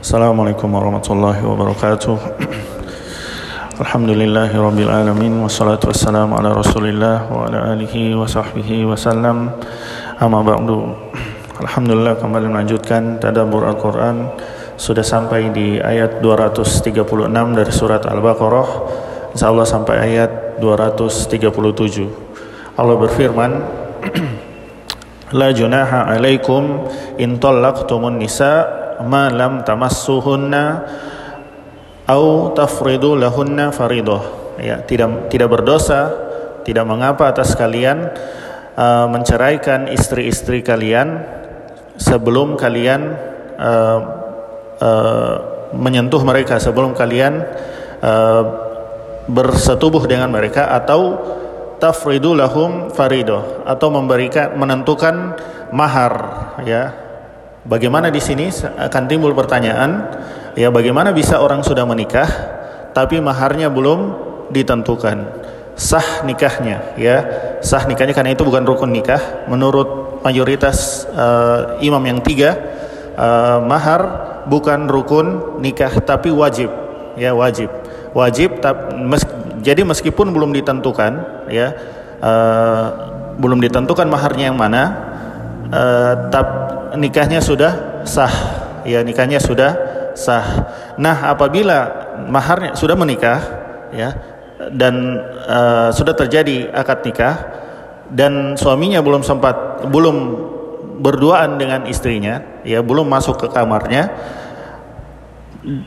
Assalamualaikum warahmatullahi wabarakatuh. Alhamdulillahi rabbil alamin wassalatu wassalamu ala Rasulillah wa ala alihi wa sahbihi wasallam. Amma ba'du. Alhamdulillah kembali melanjutkan tadabbur Al-Qur'an sudah sampai di ayat 236 dari surat Al-Baqarah. Insyaallah sampai ayat 237. Allah berfirman La junaha alaikum in talaqtumun nisa ma lam tamassuhunna au tafridu lahunna faridah. Ya, tidak tidak berdosa, tidak mengapa atas kalian uh, menceraikan istri-istri kalian sebelum kalian uh, uh, menyentuh mereka, sebelum kalian uh, bersetubuh dengan mereka atau tafridu lahum farido atau memberikan menentukan mahar ya bagaimana di sini? Akan timbul pertanyaan ya bagaimana bisa orang sudah menikah tapi maharnya belum ditentukan? Sah nikahnya ya. Sah nikahnya karena itu bukan rukun nikah. Menurut mayoritas uh, imam yang tiga uh, mahar bukan rukun nikah tapi wajib ya wajib. Wajib mes, jadi meskipun belum ditentukan ya uh, belum ditentukan maharnya yang mana uh, tap, nikahnya sudah sah. Ya nikahnya sudah sah. Nah apabila maharnya sudah menikah ya dan uh, sudah terjadi akad nikah dan suaminya belum sempat belum berduaan dengan istrinya ya belum masuk ke kamarnya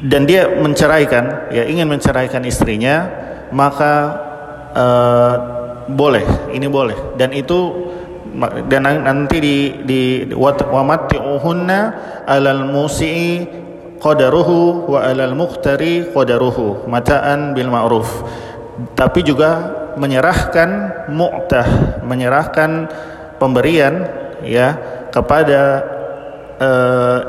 dan dia menceraikan ya ingin menceraikan istrinya maka uh, boleh ini boleh. Dan itu dan nanti di di wamatti'uhunna alal musi'i qadaruhu wa alal muqtari qadaruhu mata'an bil ma'ruf. Tapi juga menyerahkan mu'tah menyerahkan pemberian ya kepada uh,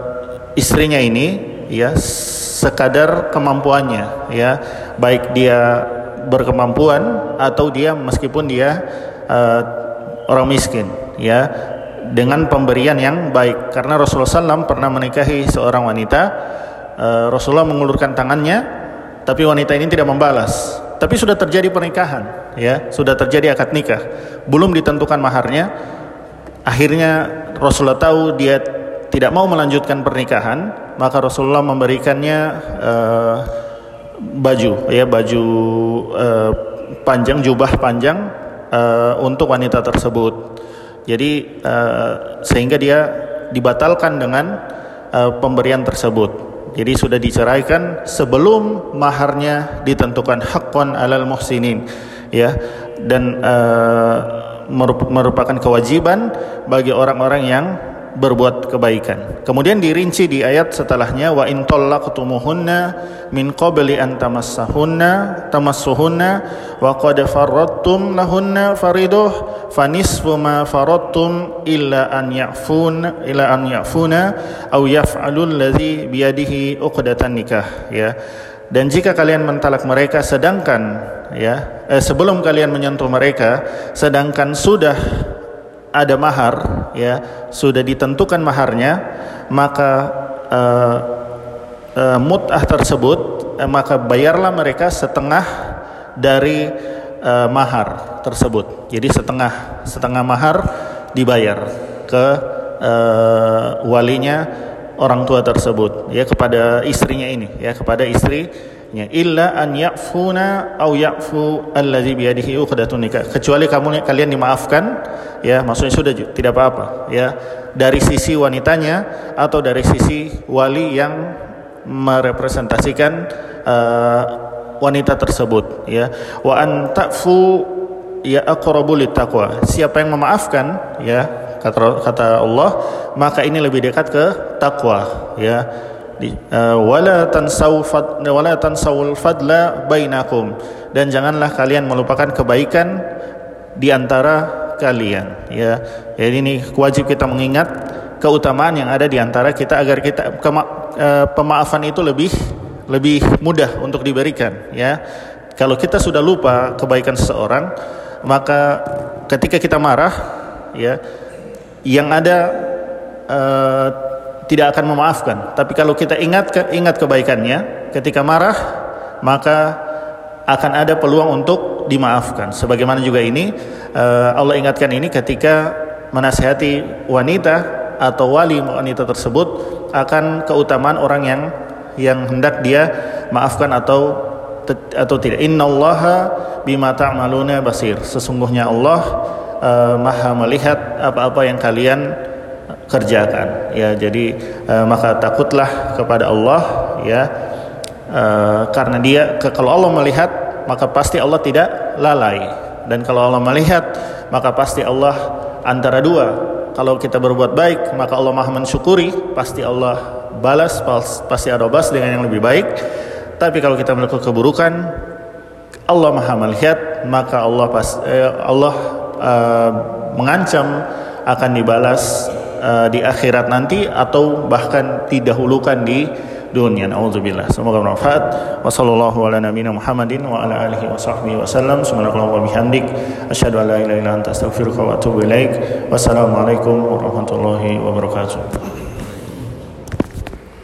istrinya ini ya sekadar kemampuannya ya. Baik dia berkemampuan atau dia meskipun dia uh, orang miskin ya dengan pemberian yang baik. Karena Rasulullah SAW pernah menikahi seorang wanita uh, Rasulullah mengulurkan tangannya tapi wanita ini tidak membalas. Tapi sudah terjadi pernikahan ya sudah terjadi akad nikah. Belum ditentukan maharnya. Akhirnya Rasulullah tahu dia tidak mau melanjutkan pernikahan, maka Rasulullah memberikannya uh, baju, ya baju uh, panjang, jubah panjang uh, untuk wanita tersebut. Jadi uh, sehingga dia dibatalkan dengan uh, pemberian tersebut. Jadi sudah diceraikan sebelum maharnya ditentukan hakon alal muhsinin, ya dan uh, merupakan kewajiban bagi orang-orang yang berbuat kebaikan. Kemudian dirinci di ayat setelahnya wa in talaqtumuhunna min qabli an tamassahunna tamassuhunna wa qad faradtum lahunna fariduh fanisfu ma faradtum illa an ya'fun illa an ya'funa aw yaf'alul ladzi biyadihi uqdatan nikah ya. Dan jika kalian mentalak mereka sedangkan ya eh, sebelum kalian menyentuh mereka sedangkan sudah ada mahar ya sudah ditentukan maharnya maka uh, uh, mut'ah tersebut uh, maka bayarlah mereka setengah dari uh, mahar tersebut. Jadi setengah setengah mahar dibayar ke uh, walinya orang tua tersebut ya kepada istrinya ini ya kepada istri ya illa an ya'funa au ya'fu allazi biyadihi uqdatun nikah. Kecuali kamu kalian dimaafkan ya maksudnya sudah tidak apa-apa ya. Dari sisi wanitanya atau dari sisi wali yang merepresentasikan uh, wanita tersebut ya. Wa an ta'fu ya aqrabu taqwa siapa yang memaafkan ya kata kata Allah maka ini lebih dekat ke takwa ya tansau wala dan janganlah kalian melupakan kebaikan di antara kalian. Ya. Jadi ini wajib kita mengingat keutamaan yang ada di antara kita agar kita kema, uh, pemaafan itu lebih lebih mudah untuk diberikan. Ya. Kalau kita sudah lupa kebaikan seseorang maka ketika kita marah ya yang ada uh, tidak akan memaafkan. Tapi kalau kita ingat ingat kebaikannya, ketika marah maka akan ada peluang untuk dimaafkan. Sebagaimana juga ini uh, Allah ingatkan ini ketika menasihati wanita atau wali wanita tersebut akan keutamaan orang yang yang hendak dia maafkan atau atau tidak. Innallaha bima ta'maluna basir. Sesungguhnya Allah uh, Maha melihat apa-apa yang kalian kerjakan. Ya jadi uh, maka takutlah kepada Allah ya uh, karena dia ke, kalau Allah melihat maka pasti Allah tidak lalai. Dan kalau Allah melihat maka pasti Allah antara dua. Kalau kita berbuat baik maka Allah maha mensyukuri pasti Allah balas pasti ada balas dengan yang lebih baik. Tapi kalau kita melakukan keburukan Allah maha melihat maka Allah pas eh, Allah uh, mengancam akan dibalas uh, di akhirat nanti atau bahkan didahulukan di dunia. Nauzubillah. Semoga bermanfaat. Wa sallallahu ala nabiyina Muhammadin wa ala alihi wa sahbihi wa sallam. Subhanallah wa bihamdik. Asyhadu an la ilaha illa anta astaghfiruka wa atubu ilaik. Wassalamualaikum warahmatullahi wabarakatuh.